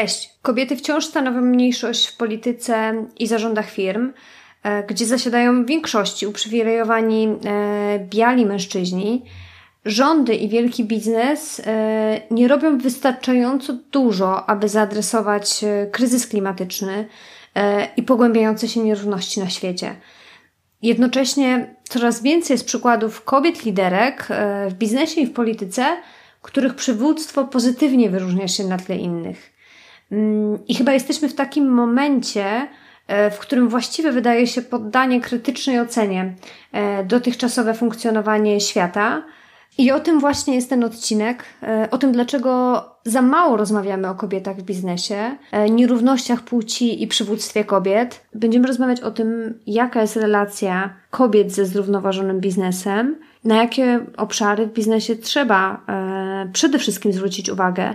Cześć. Kobiety wciąż stanowią mniejszość w polityce i zarządach firm, e, gdzie zasiadają w większości uprzywilejowani e, biali mężczyźni. Rządy i wielki biznes e, nie robią wystarczająco dużo, aby zaadresować kryzys klimatyczny i pogłębiające się nierówności na świecie. Jednocześnie coraz więcej jest przykładów kobiet liderek w biznesie i w polityce, których przywództwo pozytywnie wyróżnia się na tle innych. Mm, I chyba jesteśmy w takim momencie, e, w którym właściwe wydaje się poddanie krytycznej ocenie e, dotychczasowe funkcjonowanie świata. I o tym właśnie jest ten odcinek, e, o tym, dlaczego za mało rozmawiamy o kobietach w biznesie, nierównościach płci i przywództwie kobiet. Będziemy rozmawiać o tym, jaka jest relacja kobiet ze zrównoważonym biznesem, na jakie obszary w biznesie trzeba przede wszystkim zwrócić uwagę,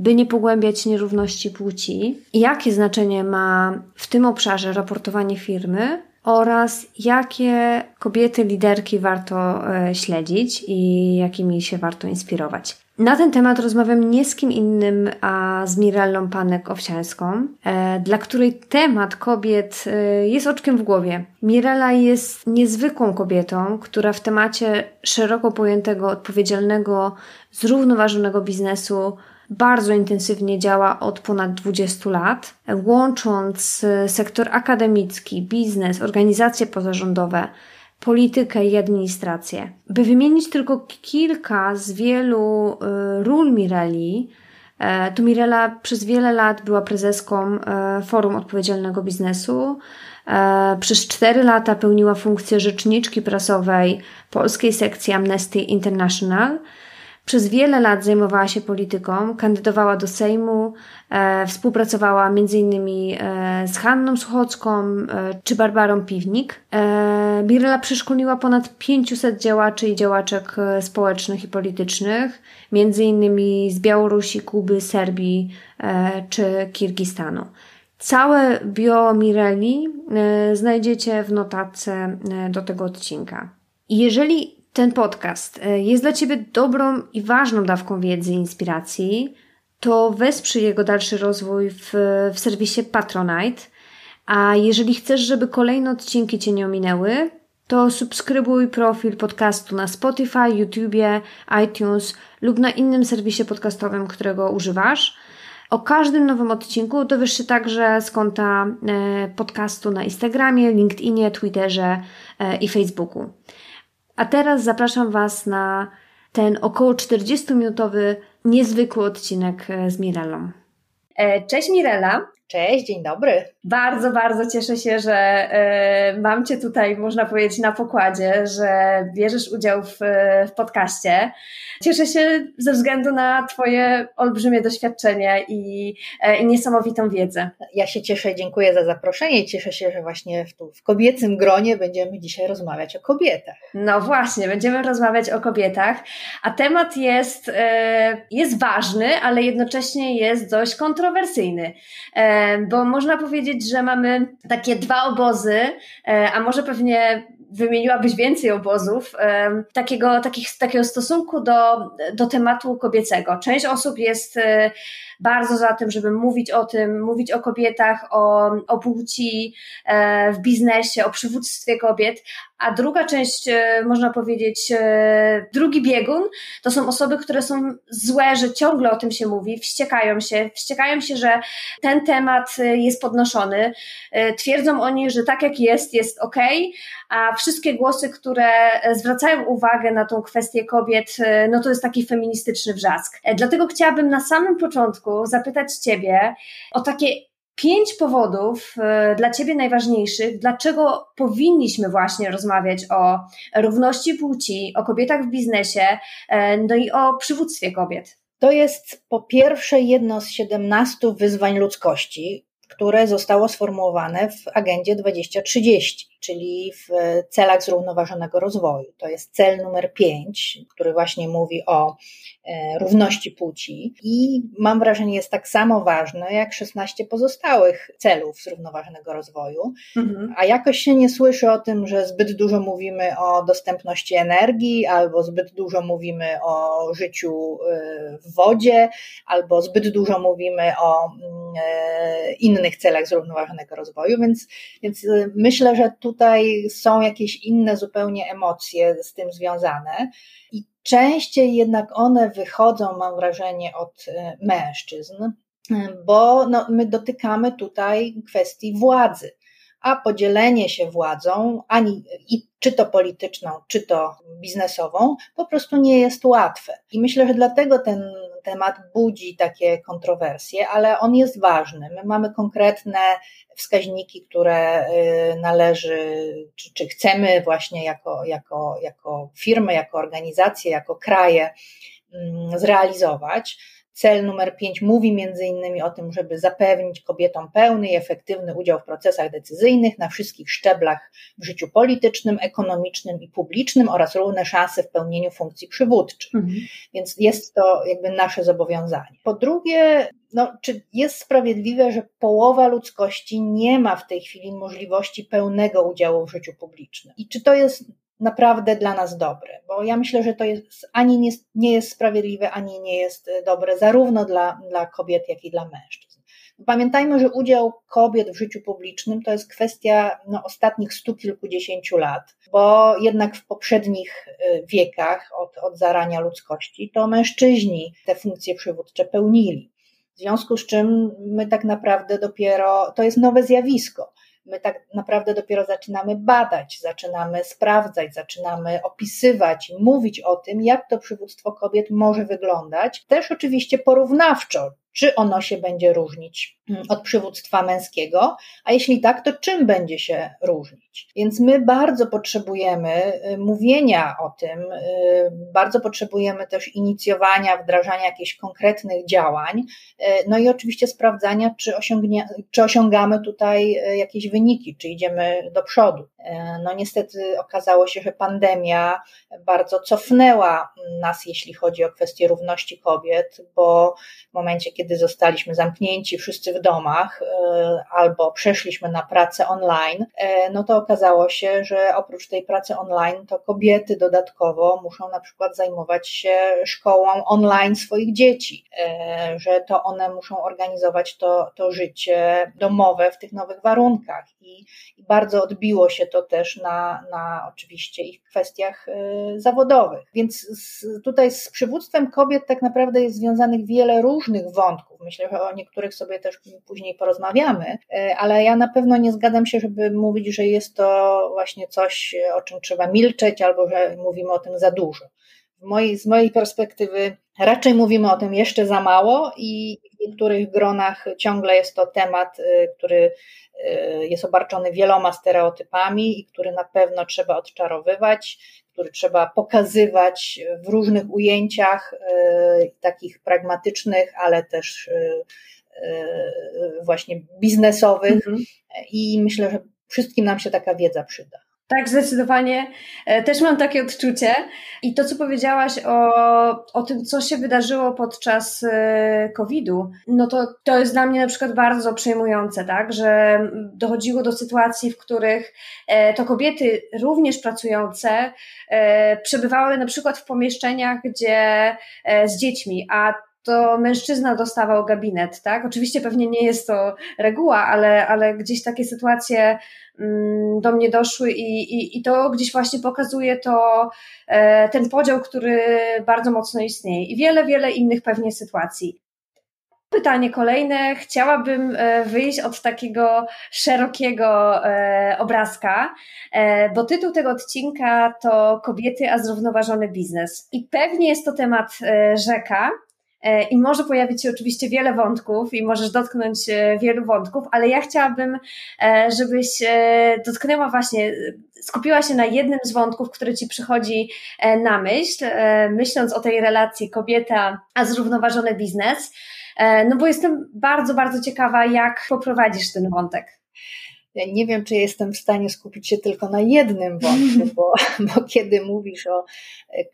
by nie pogłębiać nierówności płci, jakie znaczenie ma w tym obszarze raportowanie firmy oraz jakie kobiety liderki warto e, śledzić i jakimi się warto inspirować. Na ten temat rozmawiam nie z kim innym, a z Mirellą Panek-Owsiańską, e, dla której temat kobiet e, jest oczkiem w głowie. Mirella jest niezwykłą kobietą, która w temacie szeroko pojętego, odpowiedzialnego, zrównoważonego biznesu bardzo intensywnie działa od ponad 20 lat, łącząc e, sektor akademicki, biznes, organizacje pozarządowe, politykę i administrację. By wymienić tylko kilka z wielu e, ról Mireli, e, to Mirela przez wiele lat była prezeską Forum Odpowiedzialnego Biznesu. Przez cztery lata pełniła funkcję rzeczniczki prasowej polskiej sekcji Amnesty International – przez wiele lat zajmowała się polityką, kandydowała do Sejmu, e, współpracowała m.in. E, z Hanną Suchocką e, czy Barbarą Piwnik. E, Birela przeszkoliła ponad 500 działaczy i działaczek e, społecznych i politycznych, m.in. z Białorusi, Kuby, Serbii e, czy Kirgistanu. Całe bio Mireli e, znajdziecie w notatce do tego odcinka. Jeżeli ten podcast e, jest dla Ciebie dobrą i ważną dawką wiedzy i inspiracji, to wesprzyj jego dalszy rozwój w, w serwisie Patronite. A jeżeli chcesz, żeby kolejne odcinki Cię nie ominęły, to subskrybuj profil podcastu na Spotify, YouTubie, iTunes lub na innym serwisie podcastowym, którego używasz. O każdym nowym odcinku dowiesz się także z konta e, podcastu na Instagramie, LinkedInie, Twitterze e, i Facebooku. A teraz zapraszam Was na ten około 40-minutowy niezwykły odcinek z Mirelą. E, cześć Mirela. Cześć, dzień dobry. Bardzo, bardzo cieszę się, że y, mam Cię tutaj, można powiedzieć, na pokładzie, że bierzesz udział w, w podcaście. Cieszę się ze względu na Twoje olbrzymie doświadczenie i, y, i niesamowitą wiedzę. Ja się cieszę, dziękuję za zaproszenie i cieszę się, że właśnie w, tu, w kobiecym gronie będziemy dzisiaj rozmawiać o kobietach. No właśnie, będziemy rozmawiać o kobietach, a temat jest, jest ważny, ale jednocześnie jest dość kontrowersyjny bo można powiedzieć, że mamy takie dwa obozy, e, a może pewnie wymieniłabyś więcej obozów, e, takiego, takich, takiego stosunku do, do tematu kobiecego. Część osób jest e, bardzo za tym, żeby mówić o tym, mówić o kobietach, o, o płci w biznesie, o przywództwie kobiet, a druga część, e, można powiedzieć, e, drugi biegun, to są osoby, które są złe, że ciągle o tym się mówi, wściekają się, wściekają się, że ten temat e, jest podnoszony. Twierdzą oni, że tak jak jest, jest ok, a wszystkie głosy, które zwracają uwagę na tą kwestię kobiet, no to jest taki feministyczny wrzask. Dlatego chciałabym na samym początku zapytać Ciebie o takie pięć powodów e, dla Ciebie najważniejszych, dlaczego powinniśmy właśnie rozmawiać o równości płci, o kobietach w biznesie, e, no i o przywództwie kobiet. To jest po pierwsze jedno z 17 wyzwań ludzkości, które zostało sformułowane w agendzie 2030, czyli w celach zrównoważonego rozwoju. To jest cel numer 5, który właśnie mówi o e, równości płci i mam wrażenie jest tak samo ważny jak 16 pozostałych celów zrównoważonego rozwoju, mhm. a jakoś się nie słyszy o tym, że zbyt dużo mówimy o dostępności energii, albo zbyt dużo mówimy o życiu e, w wodzie, albo zbyt dużo mówimy o mm, e, innych celach zrównoważonego rozwoju, więc, więc myślę, że tu tutaj są jakieś inne zupełnie emocje z tym związane. I częściej jednak one wychodzą, mam wrażenie, od e, mężczyzn, bo no, my dotykamy tutaj kwestii władzy a podzielenie się władzą, ani i czy to polityczną, czy to biznesową, po prostu nie jest łatwe. I myślę, że dlatego ten temat budzi takie kontrowersje, ale on jest ważny. My mamy konkretne wskaźniki, które y, należy, czy, czy chcemy właśnie jako, jako, jako firmy, jako organizacje, jako kraje mm, zrealizować. Cel numer 5 mówi między innymi o tym, żeby zapewnić kobietom pełny i efektywny udział w procesach decyzyjnych na wszystkich szczeblach w życiu politycznym, ekonomicznym i publicznym oraz równe szanse w pełnieniu funkcji przywódczych. Mhm. Więc jest to jakby nasze zobowiązanie. Po drugie, no, czy jest sprawiedliwe, że połowa ludzkości nie ma w tej chwili możliwości pełnego udziału w życiu publicznym? I czy to jest naprawdę dla nas dobre, bo ja myślę, że to jest ani nie, nie jest sprawiedliwe, ani nie jest dobre zarówno dla, dla kobiet, jak i dla mężczyzn. Pamiętajmy, że udział kobiet w życiu publicznym to jest kwestia no, ostatnich stu kilkudziesięciu lat, bo jednak w poprzednich y, wiekach, od, od zarania ludzkości, to mężczyźni te funkcje przywódcze pełnili. W związku z czym my tak naprawdę dopiero, to jest nowe zjawisko my tak naprawdę dopiero zaczynamy badać, zaczynamy sprawdzać, zaczynamy opisywać i mówić o tym, jak to przywództwo kobiet może wyglądać. Też oczywiście porównawczo, czy ono się będzie różnić mm, od przywództwa męskiego, a jeśli tak, to czym będzie się różnić. Więc my bardzo potrzebujemy y, mówienia o tym, y, bardzo potrzebujemy też inicjowania, wdrażania jakichś konkretnych działań, y, no i oczywiście sprawdzania, czy, osiągnie, czy osiągamy tutaj jakieś wyniki, czy idziemy do przodu. No niestety okazało się, że pandemia bardzo cofnęła nas, jeśli chodzi o kwestię równości kobiet, bo w momencie, kiedy zostaliśmy zamknięci wszyscy w domach e, albo przeszliśmy na pracę online, e, no to okazało się, że oprócz tej pracy online to kobiety dodatkowo muszą na przykład zajmować się szkołą online swoich dzieci, e, że to one muszą organizować to, to życie domowe w tych nowych warunkach. I, i bardzo odbiło się to też na, na oczywiście ich kwestiach zawodowych. Więc z, tutaj z przywództwem kobiet tak naprawdę jest związanych wiele różnych wątków. Myślę, że o niektórych sobie też później porozmawiamy, e, ale ja na pewno nie zgadzam się, żeby mówić, że jest to właśnie coś, o czym trzeba milczeć albo że mówimy o tym za dużo. Z mojej perspektywy raczej mówimy o tym jeszcze za mało i w niektórych gronach ciągle jest to temat, e, który e, jest obarczony wieloma stereotypami i który na pewno trzeba odczarowywać który trzeba pokazywać w różnych ujęciach, e, takich pragmatycznych, ale też właśnie biznesowych. Mhm. I myślę, że wszystkim nam się taka wiedza przyda. Tak, zdecydowanie. Też mam takie odczucie. I to, co powiedziałaś o, o tym, co się wydarzyło podczas COVID-u, no to, to jest dla mnie na przykład bardzo przejmujące, tak, że dochodziło do sytuacji, w których to kobiety również pracujące E, przebywały na przykład w pomieszczeniach, gdzie e, z dziećmi, a to mężczyzna dostawał gabinet, tak? Oczywiście pewnie nie jest to reguła, ale, ale gdzieś takie sytuacje mm, do mnie doszły i, i, i to gdzieś właśnie pokazuje to e, ten podział, który bardzo mocno istnieje i wiele, wiele innych pewnie sytuacji. Pytanie kolejne. Chciałabym e, wyjść od takiego szerokiego e, obrazka, bo tytuł tego odcinka to Kobiety, a zrównoważony biznes. I pewnie jest to temat rzeka, I może pojawić się oczywiście wiele wątków i możesz dotknąć e, wielu wątków, ale ja chciałabym, e, żebyś dotknęła właśnie, skupiła się na jednym z wątków, który ci przychodzi na myśl, myśląc o tej relacji kobieta a zrównoważony biznes. No bo jestem bardzo, bardzo ciekawa, jak poprowadzisz ten wątek. Nie wiem, czy jestem w stanie skupić się tylko na jednym wątku, bo, bo kiedy mówisz o e,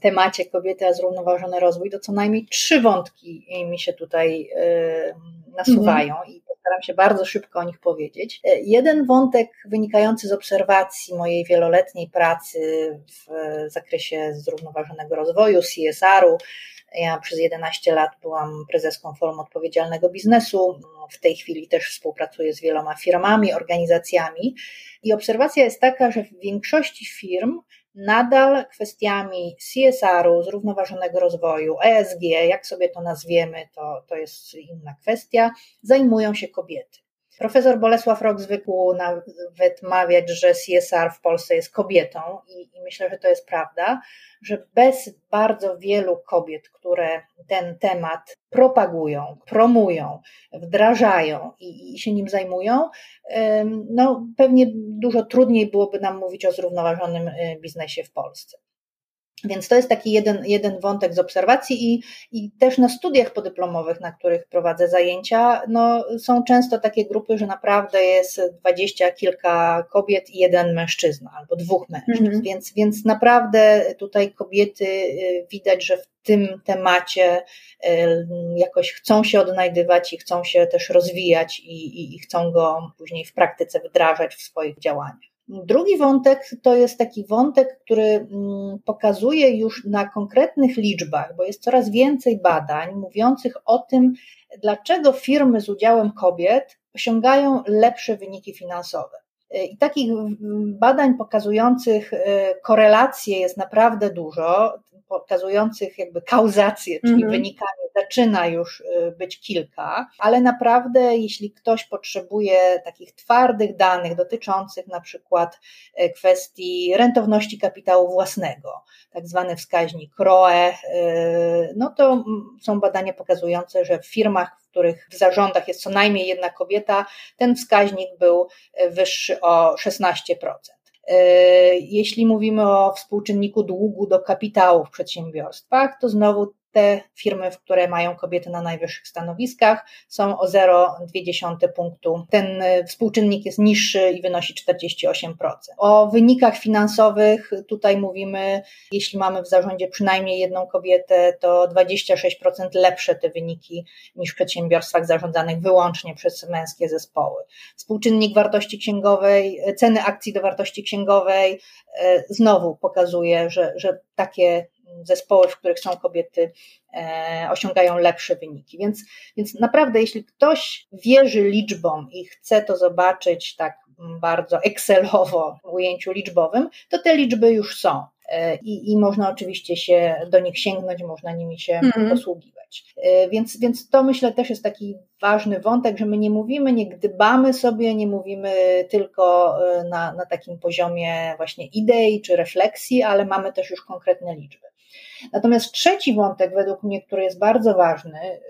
temacie kobiety a zrównoważony rozwój, to co najmniej trzy wątki mi się tutaj e, nasuwają i postaram się bardzo szybko o nich powiedzieć. E, jeden wątek wynikający z obserwacji mojej wieloletniej pracy w zakresie zrównoważonego rozwoju, CSR-u, ja przez 11 lat byłam prezeską Forum Odpowiedzialnego Biznesu. W tej chwili też współpracuję z wieloma firmami, organizacjami. I obserwacja jest taka, że w większości firm nadal kwestiami CSR-u, zrównoważonego rozwoju, ESG, jak sobie to nazwiemy, to, to jest inna kwestia, zajmują się kobiety. Profesor Bolesław Rok zwykł nawet mawiać, że CSR w Polsce jest kobietą i, i, myślę, że to jest prawda, że bez bardzo wielu kobiet, które ten temat propagują, promują, wdrażają i, i się nim zajmują, no pewnie dużo trudniej byłoby nam mówić o zrównoważonym y, biznesie w Polsce. Więc to jest taki jeden, jeden wątek z obserwacji i, i też na studiach podyplomowych, na których prowadzę zajęcia, no, są często takie grupy, że naprawdę jest dwadzieścia kilka kobiet i jeden mężczyzna albo dwóch mężczyzn. Mhm. Więc, więc naprawdę tutaj kobiety y, widać, że w tym temacie y, jakoś chcą się odnajdywać i chcą się też rozwijać i, i, i chcą go później w praktyce wdrażać w swoich działaniach. Drugi wątek to jest taki wątek, który mm, pokazuje już na konkretnych liczbach, bo jest coraz więcej badań mówiących o tym, dlaczego firmy z udziałem kobiet osiągają lepsze wyniki finansowe. I takich badań pokazujących y, korelacje jest naprawdę dużo, pokazujących jakby kauzację, czyli mm -hmm. wynikanie zaczyna już y, być kilka, ale naprawdę, jeśli ktoś potrzebuje takich twardych danych dotyczących na przykład y, kwestii rentowności kapitału własnego, tak zwany wskaźnik ROE, no to są badania pokazujące, że w firmach, w których w zarządach jest co najmniej jedna kobieta, ten wskaźnik był wyższy o 16%. Jeśli mówimy o współczynniku długu do kapitału w przedsiębiorstwach, to znowu te firmy, które mają kobiety na najwyższych stanowiskach, są o 0,2 punktu. Ten y, współczynnik jest niższy i wynosi 48%. O wynikach finansowych tutaj mówimy, jeśli mamy w zarządzie przynajmniej jedną kobietę, to 26% lepsze te wyniki niż w przedsiębiorstwach zarządzanych wyłącznie przez męskie zespoły. Współczynnik wartości księgowej, ceny akcji do wartości księgowej y, znowu pokazuje, że, że takie zespoły, w których są kobiety, e, osiągają lepsze wyniki. Więc, więc naprawdę, jeśli ktoś wierzy liczbom i chce to zobaczyć tak bardzo Excelowo w ujęciu liczbowym, to te liczby już są. E, I, I można oczywiście się do nich sięgnąć, można nimi się mm. posługiwać. E, więc, więc to myślę też jest taki ważny wątek, że my nie mówimy, nie gdybamy sobie, nie mówimy tylko na, na takim poziomie właśnie idei czy refleksji, ale mamy też już konkretne liczby. Natomiast trzeci wątek, według mnie, który jest bardzo ważny,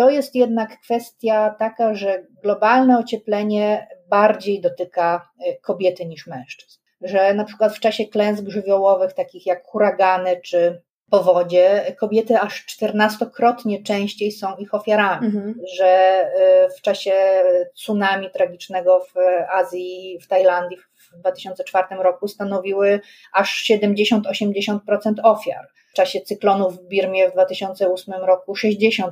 to jest jednak kwestia taka, że globalne ocieplenie bardziej dotyka y, kobiety niż mężczyzn. Że na przykład w czasie klęsk żywiołowych, takich jak huragany czy powodzie, kobiety aż czternastokrotnie częściej są ich ofiarami, mhm. że y, w czasie tsunami tragicznego w Azji, w Tajlandii w 2004 roku stanowiły aż 70-80% ofiar w czasie cyklonów w Birmie w 2008 roku 60%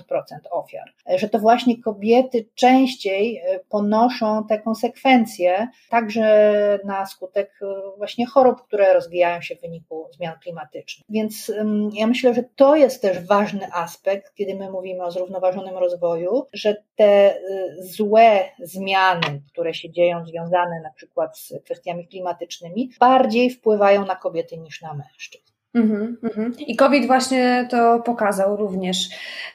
ofiar. Że to właśnie kobiety częściej e, ponoszą te konsekwencje, także na skutek e, właśnie chorób, które rozwijają się w wyniku zmian klimatycznych. Więc ja myślę, że to jest też ważny aspekt, kiedy my mówimy o zrównoważonym rozwoju, że te e, złe zmiany, które się dzieją, związane na przykład z kwestiami klimatycznymi, bardziej wpływają na kobiety niż na mężczyzn. Mm -hmm. I COVID właśnie to pokazał również.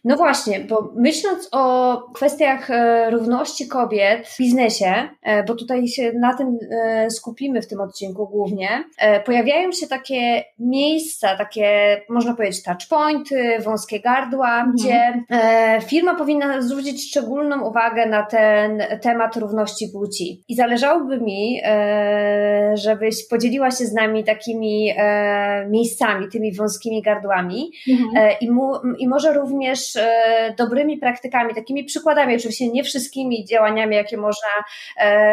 No właśnie, bo myśląc o kwestiach e, równości kobiet w biznesie, e, bo tutaj się na tym e, skupimy w tym odcinku głównie, pojawiają się takie miejsca, takie można powiedzieć touchpointy, wąskie gardła, mm -hmm. gdzie firma powinna zwrócić szczególną uwagę na ten temat równości płci. I zależałoby mi, żebyś podzieliła się z nami takimi miejscami, tymi wąskimi gardłami mhm. i, mu, i może również dobrymi praktykami, takimi przykładami, oczywiście nie wszystkimi działaniami, jakie można,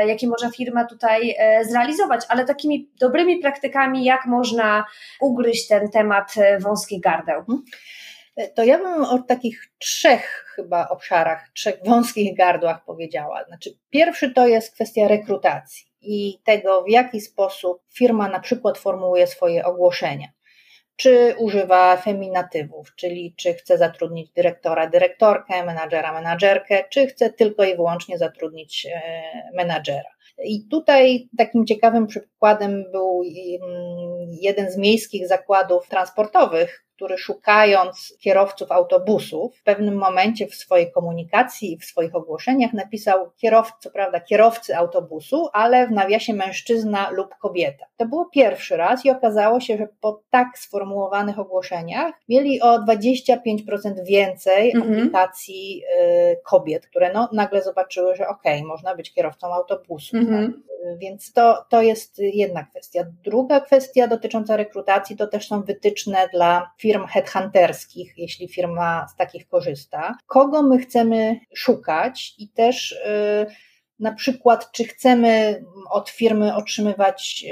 jakie może firma tutaj zrealizować, ale takimi dobrymi praktykami, jak można ugryźć ten temat wąskich gardeł. Mhm. To ja bym o takich trzech chyba obszarach, trzech wąskich gardłach powiedziała. Znaczy, pierwszy to jest kwestia rekrutacji i tego, w jaki sposób firma na przykład formułuje swoje ogłoszenia. Czy używa feminatywów, czyli czy chce zatrudnić dyrektora, dyrektorkę, menadżera, menadżerkę, czy chce tylko i wyłącznie zatrudnić e, menadżera. I tutaj takim ciekawym przykładem był mm, jeden z miejskich zakładów transportowych, który szukając kierowców autobusów, w pewnym momencie w swojej komunikacji i w swoich ogłoszeniach napisał kierowcy, co prawda kierowcy autobusu, ale w nawiasie mężczyzna lub kobieta. To było pierwszy raz i okazało się, że po tak sformułowanych ogłoszeniach mieli o 25% więcej mhm. aplikacji y, kobiet, które no, nagle zobaczyły, że okej, okay, można być kierowcą autobusu. Mhm. Tak? Więc to, to jest jedna kwestia. Druga kwestia dotycząca rekrutacji to też są wytyczne dla firm headhunterskich, jeśli firma z takich korzysta. Kogo my chcemy szukać i też yy, na przykład, czy chcemy od firmy otrzymywać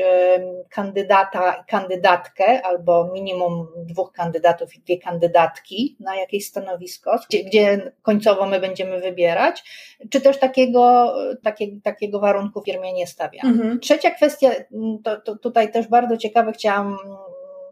kandydata i kandydatkę, albo minimum dwóch kandydatów i dwie kandydatki na jakieś stanowisko, gdzie, gdzie końcowo my będziemy wybierać, czy też takiego, takie, takiego warunku firmie nie stawiamy. Mhm. Trzecia kwestia, to, to tutaj też bardzo ciekawe chciałam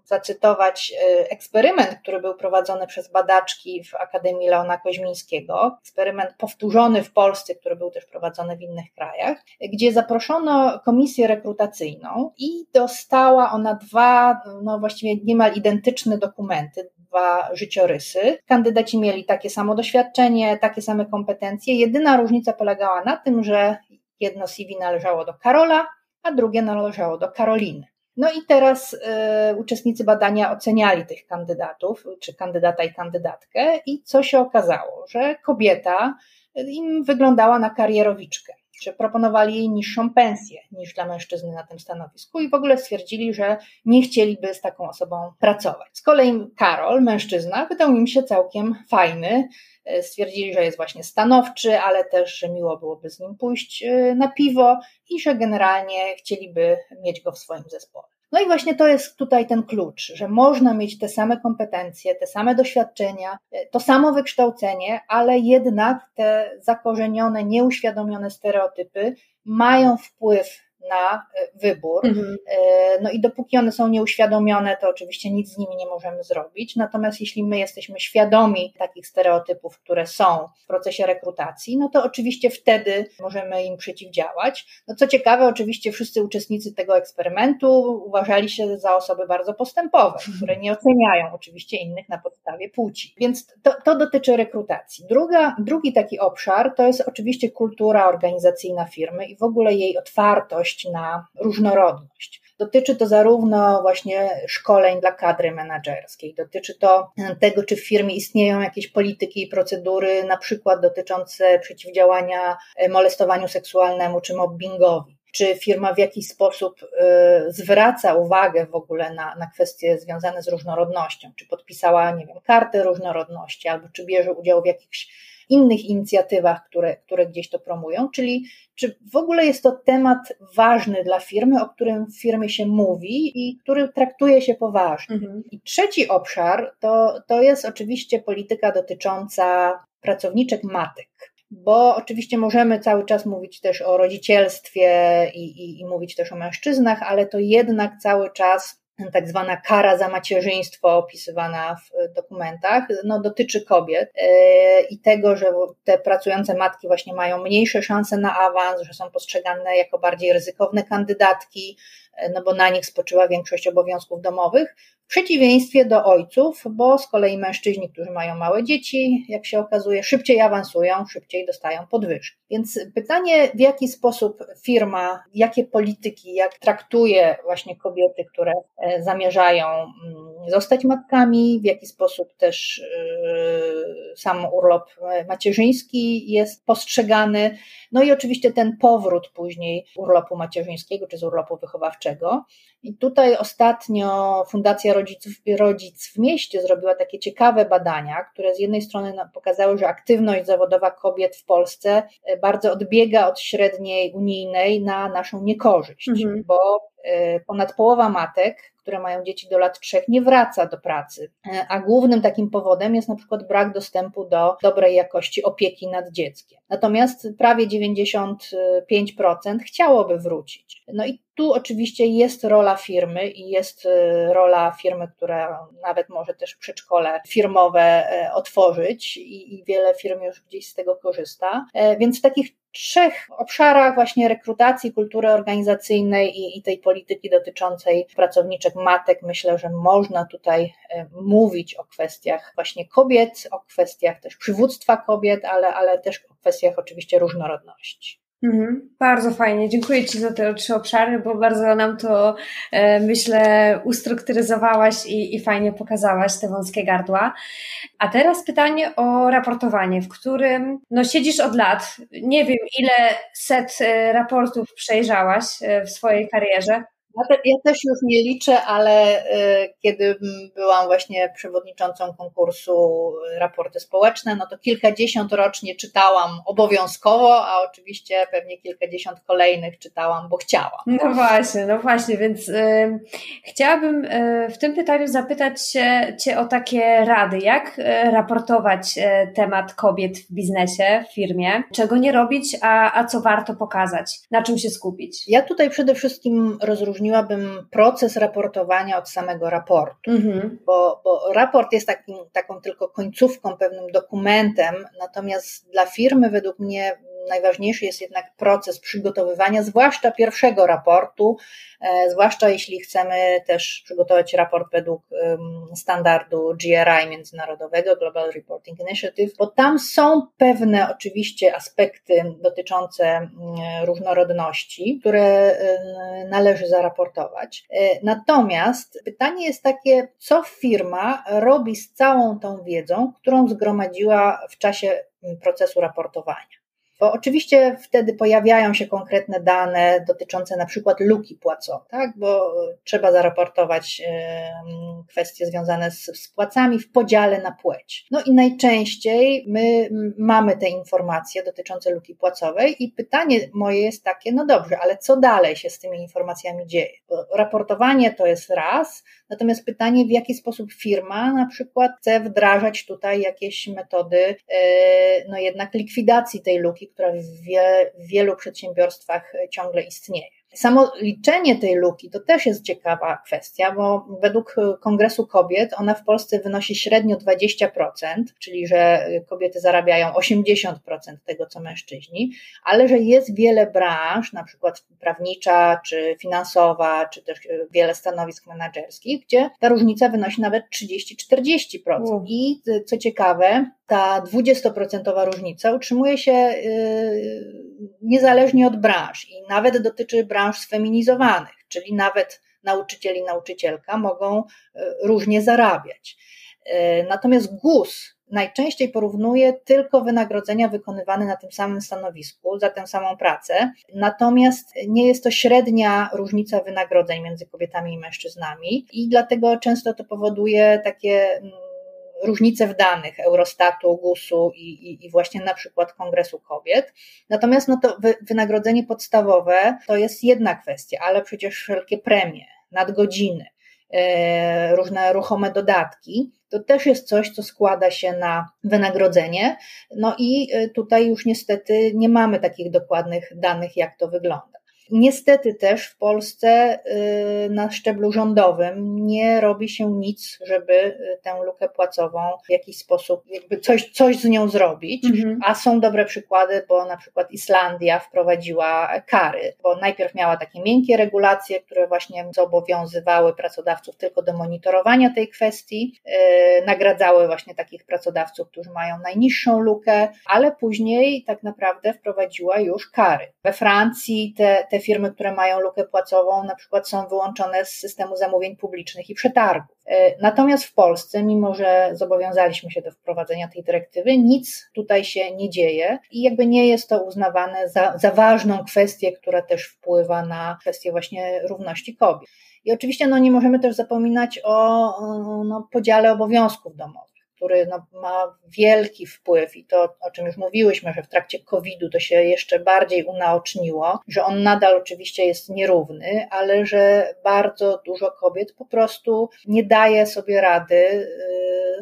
zacytować e, eksperyment, który był prowadzony przez badaczki w Akademii Leona Koźmińskiego. Eksperyment powtórzony w Polsce, który był też prowadzony w innych krajach, gdzie zaproszono komisję rekrutacyjną i dostała ona dwa, no właściwie niemal identyczne dokumenty, dwa życiorysy. Kandydaci mieli takie samo doświadczenie, takie same kompetencje. Jedyna różnica polegała na tym, że jedno CV należało do Karola, a drugie należało do Karoliny. No i teraz y, uczestnicy badania oceniali tych kandydatów, czy kandydata i kandydatkę, i co się okazało, że kobieta im wyglądała na karierowiczkę, czy proponowali jej niższą pensję niż dla mężczyzny na tym stanowisku i w ogóle stwierdzili, że nie chcieliby z taką osobą pracować. Z kolei Karol, mężczyzna, wydał im się całkiem fajny. Y, stwierdzili, że jest właśnie stanowczy, ale też, że miło byłoby z nim pójść y, na piwo i że generalnie chcieliby mieć go w swoim zespole. No i właśnie to jest tutaj ten klucz, że można mieć te same kompetencje, te same doświadczenia, e, to samo wykształcenie, ale jednak te zakorzenione, nieuświadomione stereotypy mają wpływ na e, wybór. Mhm. E, no i dopóki one są nieuświadomione, to oczywiście nic z nimi nie możemy zrobić. Natomiast jeśli my jesteśmy świadomi takich stereotypów, które są w procesie rekrutacji, no to oczywiście wtedy możemy im przeciwdziałać. No co ciekawe, oczywiście wszyscy uczestnicy tego eksperymentu uważali się za osoby bardzo postępowe, które nie oceniają oczywiście innych na podstawie płci. Więc to, to dotyczy rekrutacji. Druga, drugi taki obszar to jest oczywiście kultura organizacyjna firmy i w ogóle jej otwartość na różnorodność. Dotyczy to zarówno właśnie szkoleń dla kadry menedżerskiej, dotyczy to tego, czy w firmie istnieją jakieś polityki i procedury, na przykład dotyczące przeciwdziałania molestowaniu seksualnemu czy mobbingowi czy firma w jakiś sposób y, zwraca uwagę w ogóle na, na kwestie związane z różnorodnością, czy podpisała, nie wiem, kartę różnorodności, albo czy bierze udział w jakichś innych inicjatywach, które, które gdzieś to promują, czyli czy w ogóle jest to temat ważny dla firmy, o którym w firmie się mówi i który traktuje się poważnie. Mhm. I trzeci obszar to, to jest oczywiście polityka dotycząca pracowniczek matek bo oczywiście możemy cały czas mówić też o rodzicielstwie i, i, i, mówić też o mężczyznach, ale to jednak cały czas tak zwana kara za macierzyństwo opisywana w dokumentach, no, dotyczy kobiet e, i tego, że te pracujące matki właśnie mają mniejsze szanse na awans, że są postrzegane jako bardziej ryzykowne kandydatki, e, no bo na nich spoczywa większość obowiązków domowych. W przeciwieństwie do ojców, bo z kolei mężczyźni, którzy mają małe dzieci, jak się okazuje, szybciej awansują, szybciej dostają podwyżki. Więc pytanie, w jaki sposób firma, jakie polityki, jak traktuje właśnie kobiety, które e, zamierzają mm, zostać matkami, w jaki sposób też e, sam urlop macierzyński jest postrzegany. No i oczywiście ten powrót później urlopu macierzyńskiego czy z urlopu wychowawczego. I tutaj ostatnio Fundacja Rodziców, Rodzic w Mieście zrobiła takie ciekawe badania, które z jednej strony pokazały, że aktywność zawodowa kobiet w Polsce e, bardzo odbiega od średniej unijnej na naszą niekorzyść, mhm. bo ponad połowa matek które mają dzieci do lat trzech, nie wraca do pracy. E, a głównym takim powodem jest na przykład brak dostępu do dobrej jakości opieki nad dzieckiem. Natomiast prawie 95% chciałoby wrócić. No i tu oczywiście jest rola firmy i jest e, rola firmy, która nawet może też przedszkole firmowe e, otworzyć i, i wiele firm już gdzieś z tego korzysta. Więc w takich trzech obszarach właśnie rekrutacji, kultury organizacyjnej i, i, tej polityki dotyczącej pracowniczek matek, myślę, że można tutaj e, mówić o kwestiach właśnie kobiet, o kwestiach też przywództwa kobiet, ale, ale też o kwestiach oczywiście różnorodności. Mhm, bardzo fajnie, dziękuję Ci za te trzy obszary, bo bardzo nam to, e, myślę, ustrukturyzowałaś i, i fajnie pokazałaś te wąskie gardła. A teraz pytanie o raportowanie, w którym no, siedzisz od lat. Nie wiem, ile set e, raportów przejrzałaś e, w swojej karierze. Ja, te, ja, też już nie liczę, ale y, kiedy byłam właśnie przewodniczącą konkursu Raporty Społeczne, no to kilkadziesiąt rocznie czytałam obowiązkowo, a oczywiście pewnie kilkadziesiąt kolejnych czytałam, bo chciałam. No właśnie, no właśnie, więc y, chciałabym y, w tym pytaniu zapytać się, Cię o takie rady. Jak y, raportować y, temat kobiet w biznesie, w firmie? Czego nie robić, a, a co warto pokazać? Na czym się skupić? Ja tutaj przede wszystkim rozróżniam odróżniłabym proces raportowania od samego raportu, mhm. bo, bo raport jest takim, taką tylko końcówką, pewnym dokumentem, natomiast dla firmy według mnie najważniejszy jest jednak proces przygotowywania, zwłaszcza pierwszego raportu, e, zwłaszcza jeśli chcemy też przygotować raport według standardu GRI międzynarodowego, Global Reporting Initiative, bo tam są pewne oczywiście aspekty dotyczące różnorodności, które należy zaraportować. E, natomiast pytanie jest takie, co firma robi z całą tą wiedzą, którą zgromadziła w czasie procesu raportowania. Bo oczywiście wtedy pojawiają się konkretne dane dotyczące na przykład luki płacowe, tak? bo trzeba zaraportować kwestie związane z, z płacami w podziale na płeć. No i najczęściej my mamy te informacje dotyczące luki płacowej i pytanie moje jest takie, no dobrze, ale co dalej się z tymi informacjami dzieje? Bo raportowanie to jest raz, natomiast pytanie, w jaki sposób firma na przykład chce wdrażać tutaj jakieś metody, e, no jednak likwidacji tej luki, która w, w wielu przedsiębiorstwach ciągle istnieje. Samo liczenie tej luki to też jest ciekawa kwestia, bo według Kongresu Kobiet ona w Polsce wynosi średnio 20%, czyli że kobiety zarabiają 80% tego, co mężczyźni, ale że jest wiele branż, na przykład prawnicza, czy finansowa, czy też wiele stanowisk menedżerskich, gdzie ta różnica wynosi nawet 30-40%. I co ciekawe, ta 20% różnica utrzymuje się y, niezależnie od branż i nawet dotyczy branż sfeminizowanych, czyli nawet nauczyciel i nauczycielka mogą y, różnie zarabiać. Y, natomiast GUS najczęściej porównuje tylko wynagrodzenia wykonywane na tym samym stanowisku, za tę samą pracę, natomiast nie jest to średnia różnica wynagrodzeń między kobietami i mężczyznami i dlatego często to powoduje takie mm, różnice w danych Eurostatu, GUS-u i, i, i, właśnie na przykład Kongresu Kobiet. Natomiast no to wynagrodzenie podstawowe to jest jedna kwestia, ale przecież wszelkie premie, nadgodziny, e, różne ruchome dodatki, to też jest coś, co składa się na wynagrodzenie. No i e, tutaj już niestety nie mamy takich dokładnych danych, jak to wygląda. Niestety też w Polsce y, na szczeblu rządowym nie robi się nic, żeby y, tę lukę płacową w jakiś sposób, jakby coś, coś z nią zrobić, mhm. a są dobre przykłady, bo na przykład Islandia wprowadziła kary, bo najpierw miała takie miękkie regulacje, które właśnie zobowiązywały pracodawców tylko do monitorowania tej kwestii, yy, nagradzały właśnie takich pracodawców, którzy mają najniższą lukę, ale później tak naprawdę wprowadziła już kary. We Francji te, te firmy, które mają lukę płacową, na przykład są wyłączone z systemu zamówień publicznych i przetargów. E, natomiast w Polsce, mimo że zobowiązaliśmy się do wprowadzenia tej dyrektywy, nic tutaj się nie dzieje i jakby nie jest to uznawane za, za ważną kwestię, która też wpływa na kwestię właśnie równości kobiet. I oczywiście no, nie możemy też zapominać o no, podziale obowiązków domowych który no, ma wielki wpływ i to, o czym już mówiłyśmy, że w trakcie COVID-u to się jeszcze bardziej unaoczniło, że on nadal oczywiście jest nierówny, ale że bardzo dużo kobiet po prostu nie daje sobie rady y,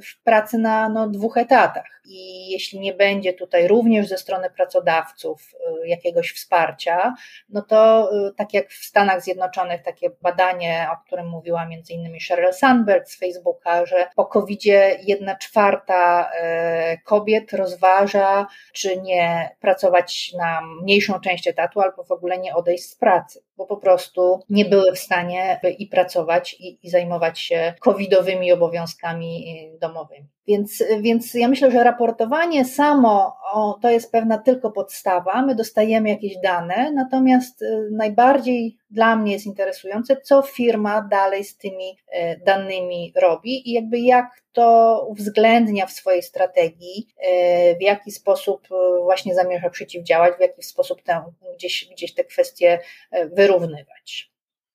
w pracy na no, dwóch etatach. I jeśli nie będzie tutaj również ze strony pracodawców y, jakiegoś wsparcia, no to y, tak jak w Stanach Zjednoczonych takie badanie, o którym mówiła między innymi Sheryl Sandberg z Facebooka, że po COVID-zie jedna czwarta e, kobiet rozważa, czy nie pracować na mniejszą część etatu, albo w ogóle nie odejść z pracy, bo po prostu nie były w stanie i pracować, i, i zajmować się covidowymi obowiązkami e, domowymi. Więc, więc ja myślę, że raportowanie samo o, to jest pewna tylko podstawa. My dostajemy jakieś dane, natomiast e, najbardziej dla mnie jest interesujące, co firma dalej z tymi danymi robi i jakby jak to uwzględnia w swojej strategii, e, w jaki sposób e, właśnie zamierza przeciwdziałać, w jaki sposób tę, gdzieś, gdzieś te kwestie e, wyrównywać.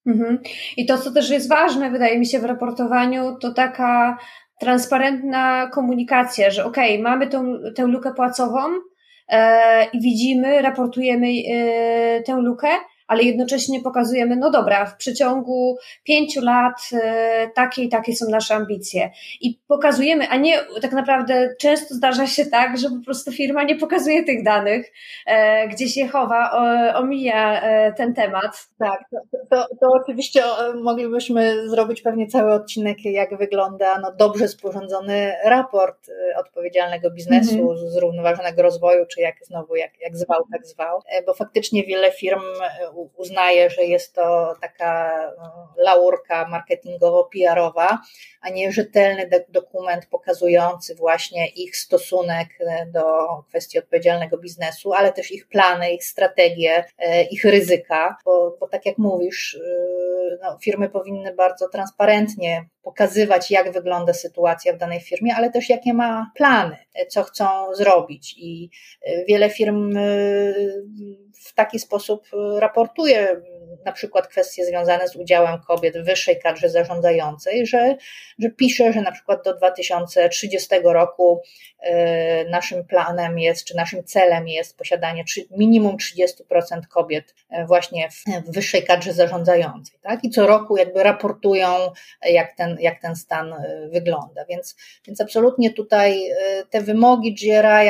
Mhm. I to, co też jest ważne, wydaje mi się, w raportowaniu, to taka transparentna komunikacja, że okej, okay, mamy tą, tę lukę płacową e, i widzimy, raportujemy e, tę lukę, ale jednocześnie pokazujemy, no dobra, w przeciągu pięciu lat e, takie i takie są nasze ambicje. I pokazujemy, a nie tak naprawdę często zdarza się tak, że po prostu firma nie pokazuje tych danych, e, gdzie się chowa, omija e, ten temat. Tak, to, to, to oczywiście moglibyśmy zrobić pewnie cały odcinek, jak wygląda no, dobrze sporządzony raport odpowiedzialnego biznesu, mm -hmm. zrównoważonego rozwoju, czy jak znowu, jak, jak zwał, tak zwał, bo faktycznie wiele firm uznaje, że jest to taka e, laurka marketingowo-PR-owa, a nie rzetelny dokument pokazujący właśnie ich stosunek e, do kwestii odpowiedzialnego biznesu, ale też ich plany, ich strategie, e, ich ryzyka, bo, bo tak jak mówisz, no, firmy powinny bardzo transparentnie pokazywać, jak wygląda sytuacja w danej firmie, ale też jakie ma plany, co chcą zrobić. I wiele firm w taki sposób raportuje na przykład kwestie związane z udziałem kobiet w wyższej kadrze zarządzającej, że, że pisze, że na przykład do 2030 roku e, naszym planem jest, czy naszym celem jest posiadanie minimum 30% kobiet e, właśnie w wyższej kadrze zarządzającej. Tak? I co roku jakby raportują, jak ten, jak ten stan e, wygląda. Więc, więc absolutnie tutaj te wymogi GRI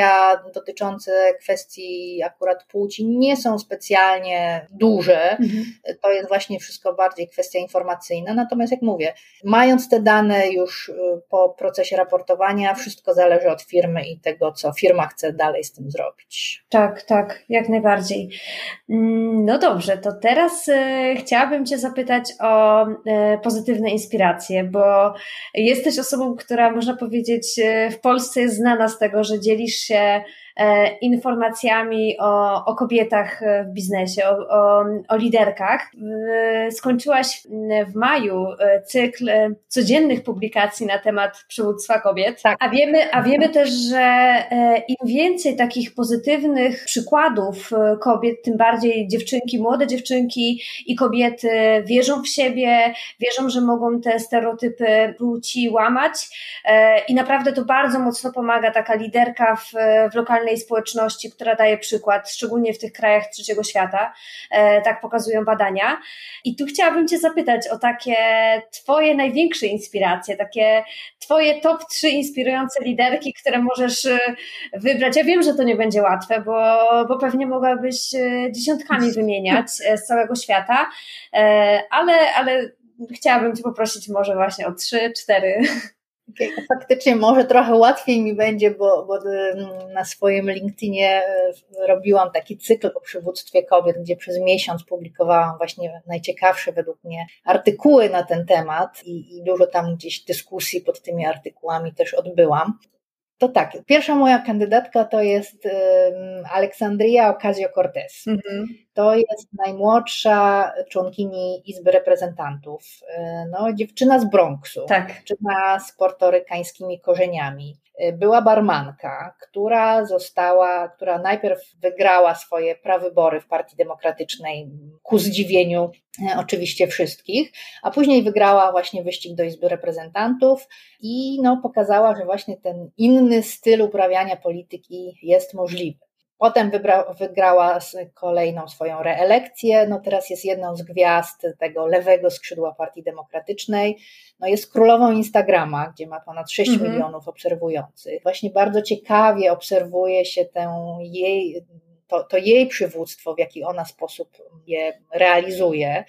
dotyczące kwestii akurat płci nie są specjalnie duże. Mhm to jest właśnie wszystko bardziej kwestia informacyjna. Natomiast jak mówię, mając te dane już y, po procesie raportowania, wszystko zależy od firmy i tego, co firma chce dalej z tym zrobić. Tak, tak, jak najbardziej. Mm, no dobrze, to teraz y, chciałabym Cię zapytać o y, pozytywne inspiracje, bo jesteś osobą, która można powiedzieć w Polsce jest znana z tego, że dzielisz się informacjami o, o kobietach w biznesie, o, o, o liderkach. Skończyłaś w maju e, cykl e, codziennych publikacji na temat przywództwa kobiet, tak. a, wiemy, a wiemy też, że im więcej takich pozytywnych przykładów kobiet, tym bardziej dziewczynki, młode dziewczynki i kobiety wierzą w siebie, wierzą, że mogą te stereotypy płci łamać i naprawdę to bardzo mocno pomaga taka liderka w, w lokalnej liberalnej społeczności, która daje przykład, szczególnie w tych krajach trzeciego świata, e, tak pokazują badania. I tu chciałabym Cię zapytać o takie Twoje największe inspiracje, takie Twoje top trzy inspirujące liderki, które możesz e, wybrać. Ja wiem, że to nie będzie łatwe, bo, bo pewnie mogłabyś e, dziesiątkami wymieniać z całego świata, ale, ale chciałabym Cię poprosić może właśnie o trzy, cztery. Faktycznie może trochę łatwiej mi będzie, bo, bo mm, na swoim LinkedInie e, robiłam taki cykl o przywództwie kobiet, gdzie przez miesiąc publikowałam właśnie najciekawsze według mnie artykuły na ten temat i, i dużo tam gdzieś dyskusji pod tymi artykułami też odbyłam. To tak, pierwsza moja kandydatka to jest Aleksandria Ocasio-Cortez. Mhm. To jest najmłodsza członkini Izby Reprezentantów. E, no, dziewczyna z Bronxu, tak. dziewczyna z portorykańskimi korzeniami. E, była barmanka, która została, która najpierw wygrała swoje prawybory w Partii Demokratycznej ku zdziwieniu e, oczywiście wszystkich, a później wygrała właśnie wyścig do Izby Reprezentantów i no, pokazała, że właśnie ten inny styl uprawiania polityki jest możliwy. Potem wybra, wygrała kolejną swoją reelekcję. No teraz jest jedną z gwiazd tego lewego skrzydła Partii Demokratycznej. No jest królową Instagrama, gdzie ma ponad 6 mhm. milionów obserwujących. Właśnie bardzo ciekawie obserwuje się tę jej, to, to jej przywództwo, w jaki ona sposób je realizuje.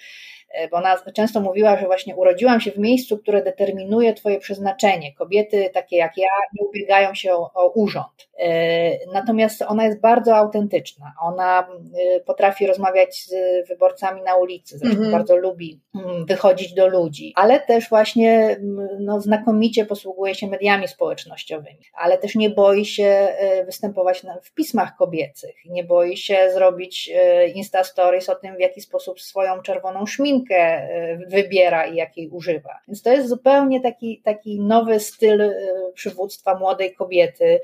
E, bo ona często mówiła, że właśnie urodziłam się w miejscu, które determinuje Twoje przeznaczenie. Kobiety takie jak ja nie ubiegają się o, o urząd. E, natomiast ona jest bardzo autentyczna. Ona e, potrafi rozmawiać z wyborcami na ulicy, zresztą mm -hmm. bardzo lubi mm, wychodzić do ludzi, ale też właśnie mm, no, znakomicie posługuje się mediami społecznościowymi, ale też nie boi się występować w pismach kobiecych, nie boi się zrobić Insta Stories o tym, w jaki sposób swoją czerwoną szminkę E, wybiera i jakiej używa. Więc to jest zupełnie taki, taki nowy styl e, przywództwa młodej kobiety,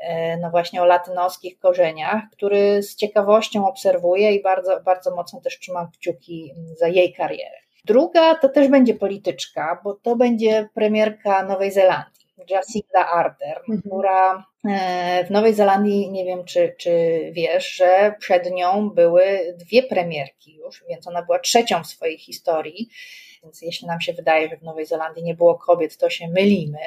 e, no właśnie o latynoskich korzeniach, który z ciekawością obserwuję i bardzo, bardzo mocno też trzymam kciuki za jej karierę. Druga to też będzie polityczka, bo to będzie premierka Nowej Zelandii. Jacinda Ardern, mhm. która w Nowej Zelandii, nie wiem czy, czy wiesz, że przed nią były dwie premierki już, więc ona była trzecią w swojej historii. Więc jeśli nam się wydaje, że w Nowej Zelandii nie było kobiet, to się mylimy.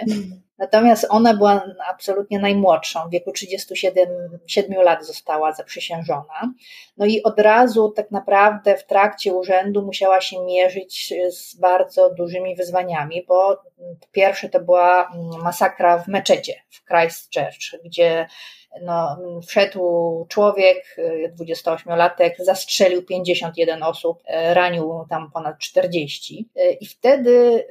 Natomiast ona była absolutnie najmłodszą, w wieku 37 7 lat została zaprzysiężona. No i od razu tak naprawdę w trakcie urzędu musiała się mierzyć z bardzo dużymi wyzwaniami, bo pierwsze to była masakra w meczecie w Christchurch, gdzie no, wszedł człowiek, 28-latek, zastrzelił 51 osób, e, ranił tam ponad 40. E, I wtedy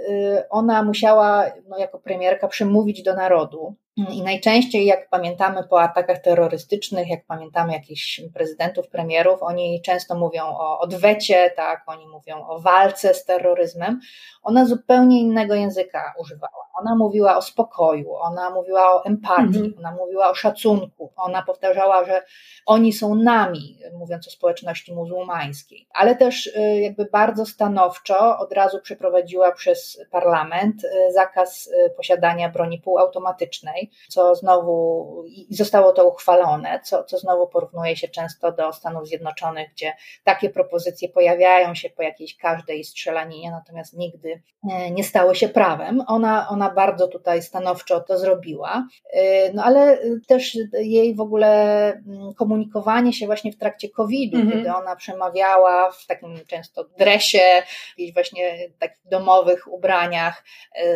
ona musiała, no, jako premierka, przemówić do narodu. I najczęściej, jak pamiętamy po atakach terrorystycznych, jak pamiętamy jakichś prezydentów, premierów, oni często mówią o odwecie, tak, oni mówią o walce z terroryzmem. Ona zupełnie innego języka używała. Ona mówiła o spokoju, ona mówiła o empatii, mhm. ona mówiła o szacunku, ona powtarzała, że oni są nami, mówiąc o społeczności muzułmańskiej, ale też y, jakby bardzo stanowczo od razu przeprowadziła przez parlament y, zakaz y, posiadania broni półautomatycznej, co znowu i zostało to uchwalone, co, co znowu porównuje się często do Stanów Zjednoczonych, gdzie takie propozycje pojawiają się po jakiejś każdej strzelaninie, natomiast nigdy nie stały się prawem. Ona, ona bardzo tutaj stanowczo to zrobiła, y, no ale też jej w ogóle mm, komunikowanie się właśnie w trakcie COVID-u, mm -hmm. kiedy ona przemawiała w takim często dresie, jakichś właśnie takich domowych ubraniach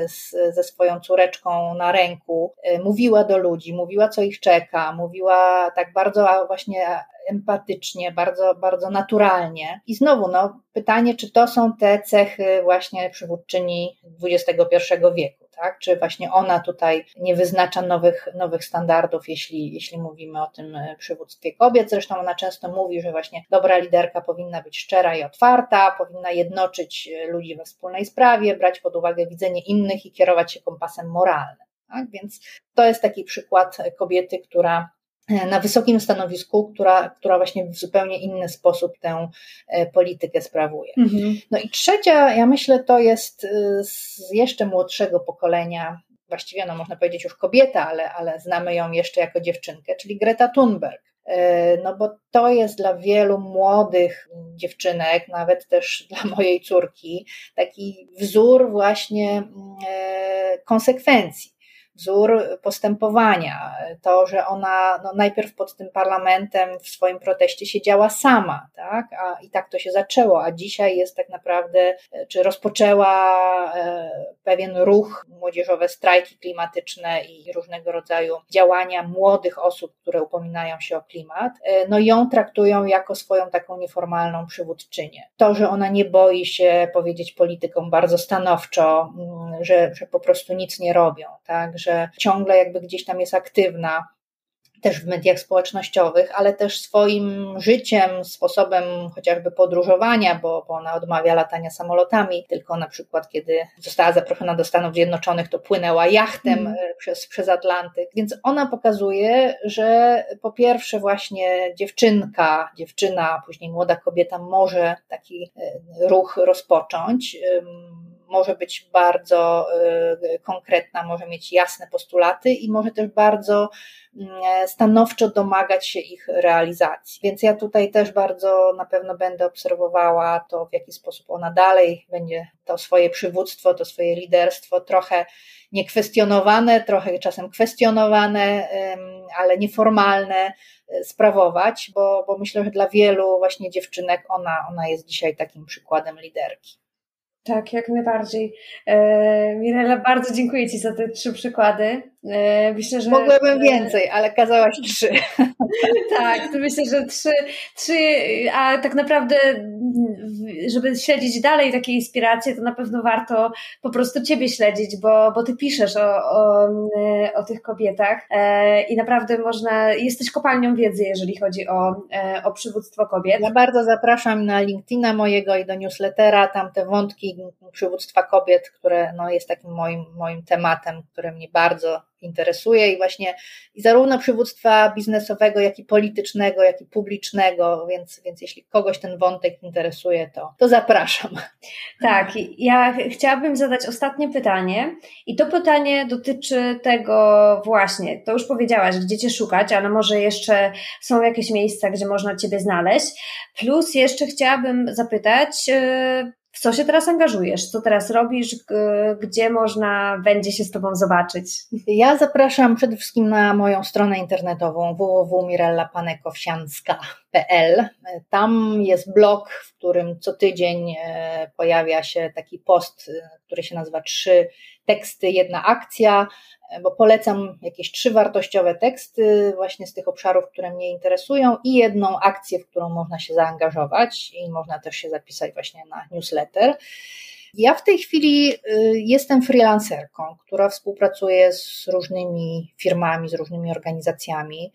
z, ze swoją córeczką na ręku, mówiła do ludzi, mówiła co ich czeka, mówiła tak bardzo właśnie empatycznie, bardzo, bardzo naturalnie. I znowu, no, pytanie, czy to są te cechy właśnie przywódczyni XXI wieku tak? Czy właśnie ona tutaj nie wyznacza nowych, nowych standardów, jeśli, jeśli mówimy o tym e, przywództwie kobiet. Zresztą ona często mówi, że właśnie dobra liderka powinna być szczera i otwarta, powinna jednoczyć e, ludzi we wspólnej sprawie, brać pod uwagę widzenie innych i kierować się kompasem moralnym. Tak? Więc to jest taki przykład kobiety, która na wysokim stanowisku, która, która właśnie w zupełnie inny sposób tę e, politykę sprawuje. Mhm. No i trzecia, ja myślę, to jest e, z jeszcze młodszego pokolenia właściwie no można powiedzieć już kobieta, ale, ale znamy ją jeszcze jako dziewczynkę, czyli Greta Thunberg. E, no bo to jest dla wielu młodych dziewczynek, nawet też dla mojej córki, taki wzór właśnie mm, e, konsekwencji wzór postępowania. To, że ona no, najpierw pod tym parlamentem w swoim proteście siedziała sama, tak? A, i tak to się zaczęło, a dzisiaj jest tak naprawdę, czy rozpoczęła e, pewien ruch, młodzieżowe strajki klimatyczne i różnego rodzaju działania młodych osób, które upominają się o klimat, e, no ją traktują jako swoją taką nieformalną przywódczynię. To, że ona nie boi się powiedzieć politykom bardzo stanowczo, mm, że, że po prostu nic nie robią, tak? Że że ciągle jakby gdzieś tam jest aktywna, też w mediach społecznościowych, ale też swoim życiem, sposobem chociażby podróżowania, bo, bo ona odmawia latania samolotami, tylko na przykład kiedy została zaproszona do Stanów Zjednoczonych, to płynęła jachtem mm. przez, przez Atlantyk. Więc ona pokazuje, że po pierwsze właśnie dziewczynka, dziewczyna, później młoda kobieta może taki e, ruch rozpocząć może być bardzo y, konkretna, może mieć jasne postulaty i może też bardzo mm, stanowczo domagać się ich realizacji. Więc ja tutaj też bardzo na pewno będę obserwowała to, w jaki sposób ona dalej będzie to swoje przywództwo, to swoje liderstwo trochę niekwestionowane, trochę czasem kwestionowane, ale nieformalne y, sprawować, bo, bo myślę, że dla wielu właśnie dziewczynek ona, ona jest dzisiaj takim przykładem liderki. Tak, jak najbardziej. E, Mirela, bardzo dziękuję Ci za te trzy przykłady. E, myślę, że. Mogłabym więcej, ale kazałaś trzy. tak, to myślę, że trzy, trzy, a tak naprawdę, żeby śledzić dalej takie inspiracje, to na pewno warto po prostu Ciebie śledzić, bo, bo Ty piszesz o, o, o tych kobietach e, i naprawdę można, jesteś kopalnią wiedzy, jeżeli chodzi o, o przywództwo kobiet. Ja bardzo zapraszam na LinkedIna mojego i do newslettera, tam te wątki przywództwa kobiet, które no, jest takim moim, moim tematem, które mnie bardzo interesuje i właśnie i zarówno przywództwa biznesowego, jak i politycznego, jak i publicznego, więc, więc jeśli kogoś ten wątek interesuje, to, to zapraszam. Tak, ja chciałabym zadać ostatnie pytanie i to pytanie dotyczy tego właśnie, to już powiedziałaś, gdzie Cię szukać, ale może jeszcze są jakieś miejsca, gdzie można Ciebie znaleźć, plus jeszcze chciałabym zapytać, e, w co się teraz angażujesz? Co teraz robisz? Gdzie można będzie się z Tobą zobaczyć? Ja zapraszam przede wszystkim na moją stronę internetową www.mirellapanekowsianska.pl. Tam jest blog, w którym co tydzień e, pojawia się taki post, e, który się nazywa Trzy teksty, jedna akcja bo polecam jakieś trzy wartościowe teksty właśnie z tych obszarów, które mnie interesują i jedną akcję, w którą można się zaangażować i można też się zapisać właśnie na newsletter. Ja w tej chwili y, jestem freelancerką, która współpracuje z różnymi firmami, z różnymi organizacjami.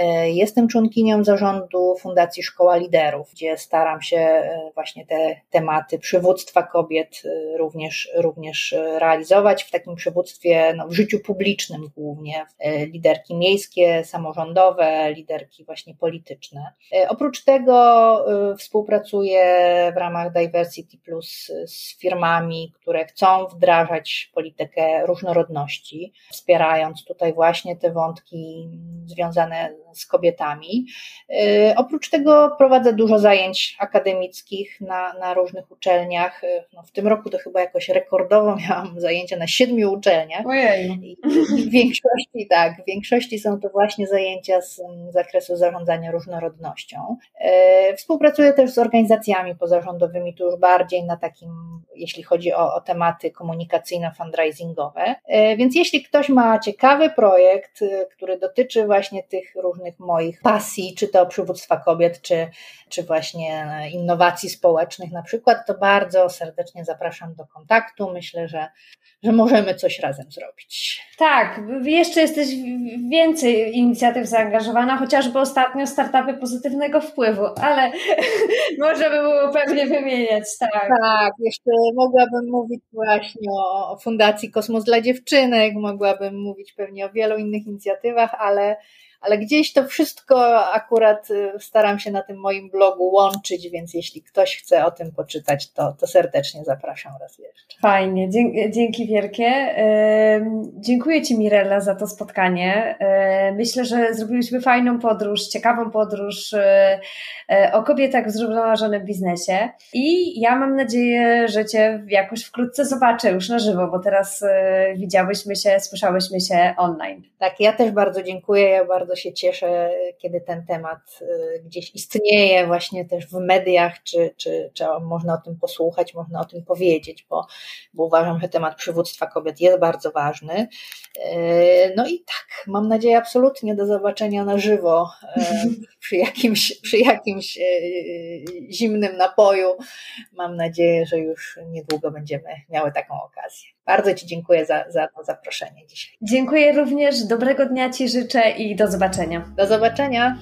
Y, jestem członkinią zarządu Fundacji Szkoła Liderów, gdzie staram się y, właśnie te tematy przywództwa kobiet również, również realizować w takim przywództwie no, w życiu publicznym głównie. Liderki miejskie, samorządowe, liderki właśnie polityczne. Oprócz tego współpracuję w ramach Diversity Plus z firmami, firmami, które chcą wdrażać politykę różnorodności, wspierając tutaj właśnie te wątki związane z kobietami. Y, oprócz tego prowadzę dużo zajęć akademickich na, na różnych uczelniach. No w tym roku to chyba jakoś rekordowo miałam zajęcia na siedmiu uczelniach. Ojej. I w większości tak, w większości są to właśnie zajęcia z zakresu zarządzania różnorodnością. Y, współpracuję też z organizacjami pozarządowymi, tu już bardziej na takim, jeśli chodzi o, o tematy komunikacyjno-fundraisingowe. Więc jeśli ktoś ma ciekawy projekt, który dotyczy właśnie tych różnych różnych moich pasji, czy to przywództwa kobiet, czy, czy właśnie innowacji społecznych na przykład, to bardzo serdecznie zapraszam do kontaktu. Myślę, że, że możemy coś razem zrobić. Tak, jeszcze jesteś więcej inicjatyw zaangażowana, chociażby ostatnio startupy pozytywnego wpływu, ale możemy było pewnie wymieniać, tak. Tak, jeszcze mogłabym mówić właśnie o Fundacji Kosmos dla Dziewczynek, mogłabym mówić pewnie o wielu innych inicjatywach, ale ale gdzieś to wszystko akurat y, staram się na tym moim blogu łączyć, więc jeśli ktoś chce o tym poczytać, to, to serdecznie zapraszam raz jeszcze. Fajnie, dzięki wielkie. Dziękuję Ci Mirella za to spotkanie. Myślę, że zrobiliśmy fajną podróż, ciekawą podróż o kobietach w zrównoważonym biznesie i ja mam nadzieję, że Cię jakoś wkrótce zobaczę już na żywo, bo teraz widziałyśmy się, słyszałyśmy się online. Tak, ja też bardzo dziękuję. Ja bardzo się cieszę, kiedy ten temat y, gdzieś istnieje, właśnie też w mediach, czy, czy, czy można o tym posłuchać, można o tym powiedzieć, bo, bo uważam, że temat przywództwa kobiet jest bardzo ważny. Y, no i tak, mam nadzieję absolutnie do zobaczenia na żywo y, przy jakimś, przy jakimś zimnym napoju. Mam nadzieję, że już niedługo będziemy miały taką okazję. Bardzo Ci dziękuję za, za to zaproszenie dzisiaj. Dziękuję również, dobrego dnia Ci życzę i do zobaczenia. Do zobaczenia.